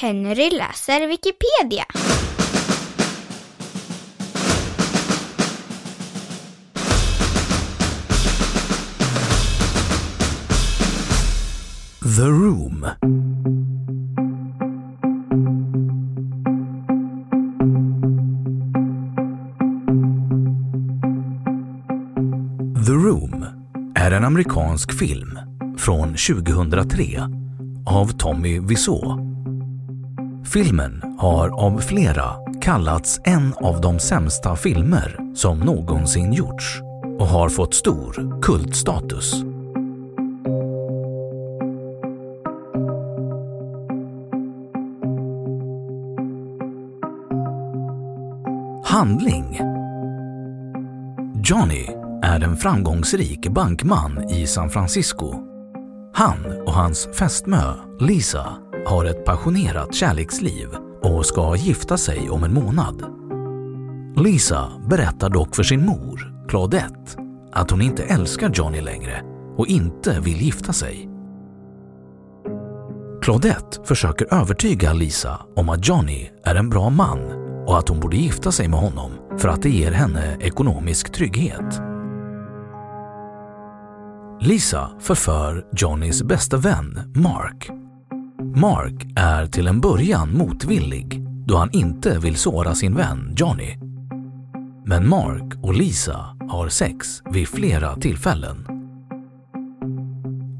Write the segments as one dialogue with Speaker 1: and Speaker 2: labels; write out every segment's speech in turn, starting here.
Speaker 1: Henry läser Wikipedia.
Speaker 2: The Room. The Room är en amerikansk film från 2003 av Tommy Wiseau. Filmen har av flera kallats en av de sämsta filmer som någonsin gjorts och har fått stor kultstatus. Handling Johnny är en framgångsrik bankman i San Francisco. Han och hans fästmö Lisa har ett passionerat kärleksliv och ska gifta sig om en månad. Lisa berättar dock för sin mor, Claudette, att hon inte älskar Johnny längre och inte vill gifta sig. Claudette försöker övertyga Lisa om att Johnny är en bra man och att hon borde gifta sig med honom för att det ger henne ekonomisk trygghet. Lisa förför Johnnys bästa vän Mark. Mark är till en början motvillig då han inte vill såra sin vän Johnny. Men Mark och Lisa har sex vid flera tillfällen.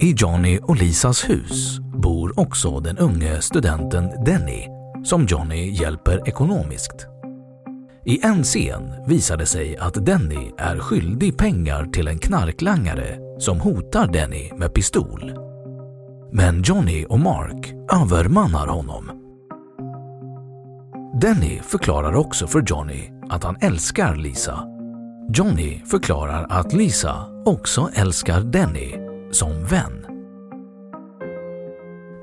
Speaker 2: I Johnny och Lisas hus bor också den unge studenten Denny som Johnny hjälper ekonomiskt. I en scen visar det sig att Denny är skyldig pengar till en knarklangare som hotar Denny med pistol. Men Johnny och Mark övermannar honom. Denny förklarar också för Johnny att han älskar Lisa. Johnny förklarar att Lisa också älskar Denny som vän.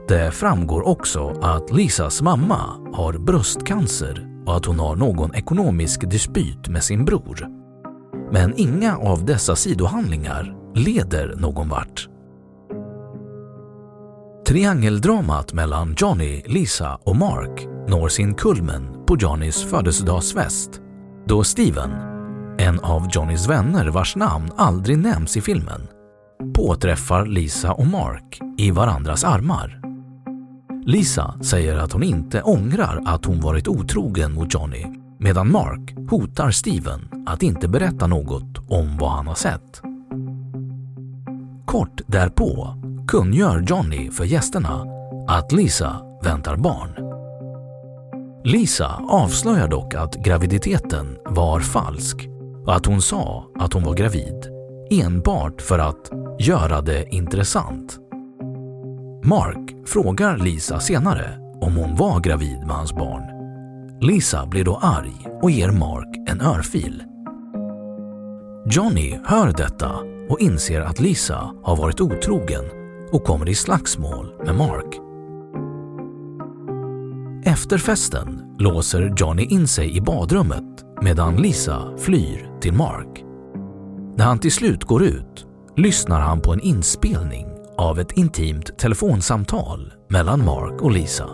Speaker 2: Det framgår också att Lisas mamma har bröstcancer och att hon har någon ekonomisk dispyt med sin bror. Men inga av dessa sidohandlingar leder någon vart. Triangeldramat mellan Johnny, Lisa och Mark når sin kulmen på Johnnys födelsedagsfest då Steven, en av Johnnys vänner vars namn aldrig nämns i filmen, påträffar Lisa och Mark i varandras armar. Lisa säger att hon inte ångrar att hon varit otrogen mot Johnny medan Mark hotar Steven att inte berätta något om vad han har sett. Kort därpå kungör Johnny för gästerna att Lisa väntar barn. Lisa avslöjar dock att graviditeten var falsk och att hon sa att hon var gravid enbart för att göra det intressant. Mark frågar Lisa senare om hon var gravid med hans barn. Lisa blir då arg och ger Mark en örfil. Johnny hör detta och inser att Lisa har varit otrogen och kommer i slagsmål med Mark. Efter festen låser Johnny in sig i badrummet medan Lisa flyr till Mark. När han till slut går ut lyssnar han på en inspelning av ett intimt telefonsamtal mellan Mark och Lisa.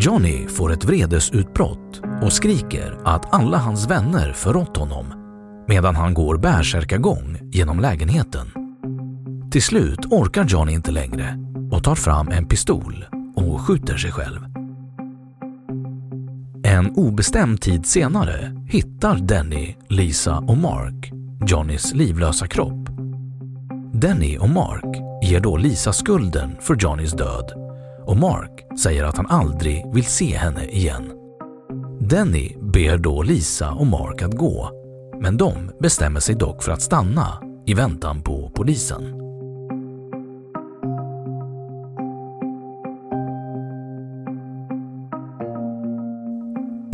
Speaker 2: Johnny får ett vredesutbrott och skriker att alla hans vänner förrått honom medan han går bärsärkagång genom lägenheten. Till slut orkar Johnny inte längre och tar fram en pistol och skjuter sig själv. En obestämd tid senare hittar Denny, Lisa och Mark Johnnys livlösa kropp. Denny och Mark ger då Lisa skulden för Johnnys död och Mark säger att han aldrig vill se henne igen. Denny ber då Lisa och Mark att gå, men de bestämmer sig dock för att stanna i väntan på polisen.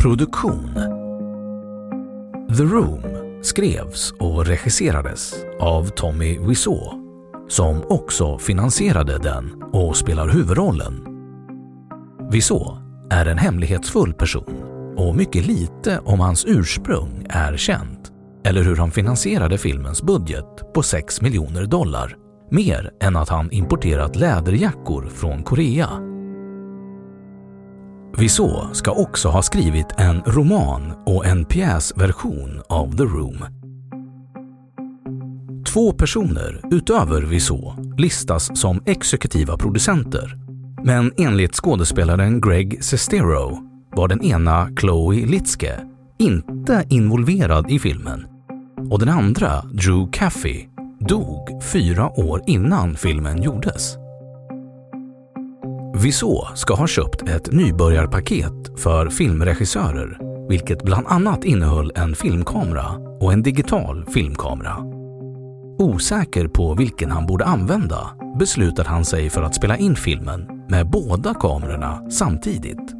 Speaker 2: Produktion The Room skrevs och regisserades av Tommy Wiseau som också finansierade den och spelar huvudrollen. Wiseau är en hemlighetsfull person och mycket lite om hans ursprung är känt eller hur han finansierade filmens budget på 6 miljoner dollar, mer än att han importerat läderjackor från Korea Wiseau ska också ha skrivit en roman och en pjäsversion av The Room. Två personer utöver Wiseau listas som exekutiva producenter. Men enligt skådespelaren Greg Sestero var den ena Chloe Litzke inte involverad i filmen och den andra, Drew Caffey, dog fyra år innan filmen gjordes. Viså ska ha köpt ett nybörjarpaket för filmregissörer vilket bland annat innehöll en filmkamera och en digital filmkamera. Osäker på vilken han borde använda beslutade han sig för att spela in filmen med båda kamerorna samtidigt.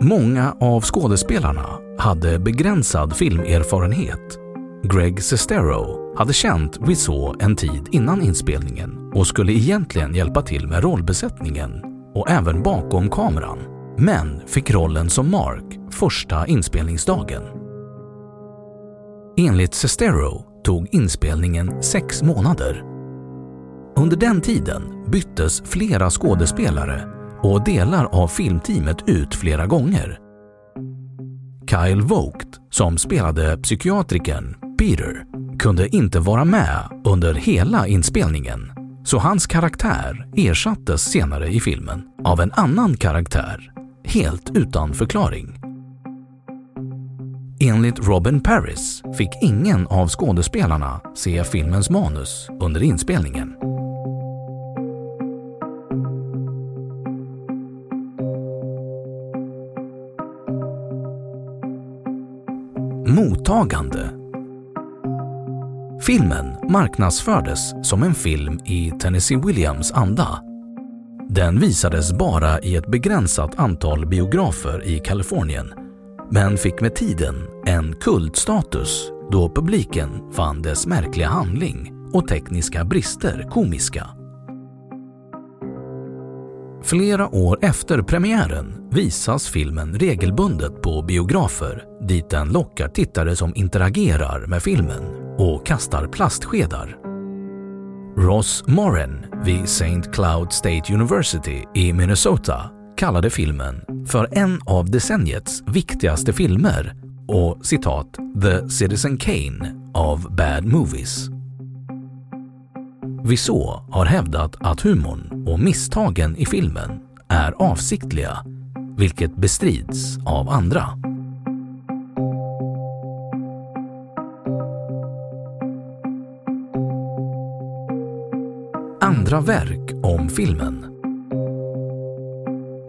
Speaker 2: Många av skådespelarna hade begränsad filmerfarenhet. Greg Sestero hade känt Wiseau en tid innan inspelningen och skulle egentligen hjälpa till med rollbesättningen och även bakom kameran, men fick rollen som Mark första inspelningsdagen. Enligt Sestero tog inspelningen sex månader. Under den tiden byttes flera skådespelare och delar av filmteamet ut flera gånger. Kyle Vogt, som spelade psykiatrikern Peter, kunde inte vara med under hela inspelningen så hans karaktär ersattes senare i filmen av en annan karaktär, helt utan förklaring. Enligt Robin Paris fick ingen av skådespelarna se filmens manus under inspelningen. Mottagande Filmen marknadsfördes som en film i Tennessee Williams anda. Den visades bara i ett begränsat antal biografer i Kalifornien men fick med tiden en kultstatus då publiken fann dess märkliga handling och tekniska brister komiska. Flera år efter premiären visas filmen regelbundet på biografer dit den lockar tittare som interagerar med filmen och kastar plastskedar. Ross Moran vid St. Cloud State University i Minnesota kallade filmen för en av decenniets viktigaste filmer och citat “The Citizen Kane of Bad Movies”. Viså har hävdat att humorn och misstagen i filmen är avsiktliga, vilket bestrids av andra. Andra verk om filmen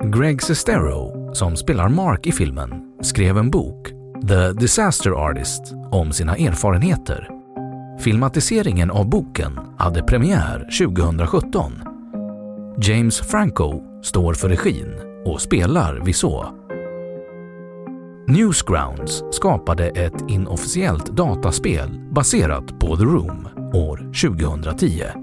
Speaker 2: Greg Sestero, som spelar Mark i filmen, skrev en bok, The Disaster Artist, om sina erfarenheter Filmatiseringen av boken hade premiär 2017. James Franco står för regin och spelar Wiseau. Newsgrounds skapade ett inofficiellt dataspel baserat på The Room år 2010.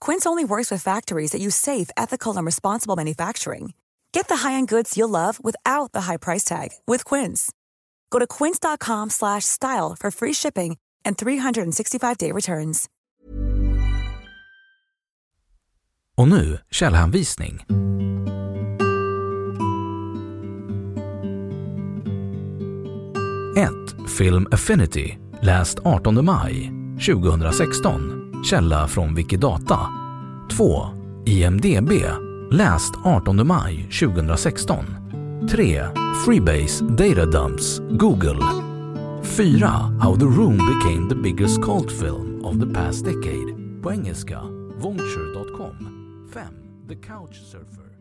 Speaker 3: Quince only works with factories that use safe, ethical, and responsible manufacturing. Get the high-end goods you'll love without the high price tag with Quince. Go to quince.com slash style for free shipping and 365-day returns.
Speaker 2: Och nu källhänvisning. 1. Film Affinity, läst 18 maj 2016. Källa från Wikidata. 2. IMDB, läst 18 maj 2016. 3. Freebase Data Dumps, Google. 4. How the Room became the biggest cult film of the past decade. På engelska, Vulture.com. 5. The Couch Surfer.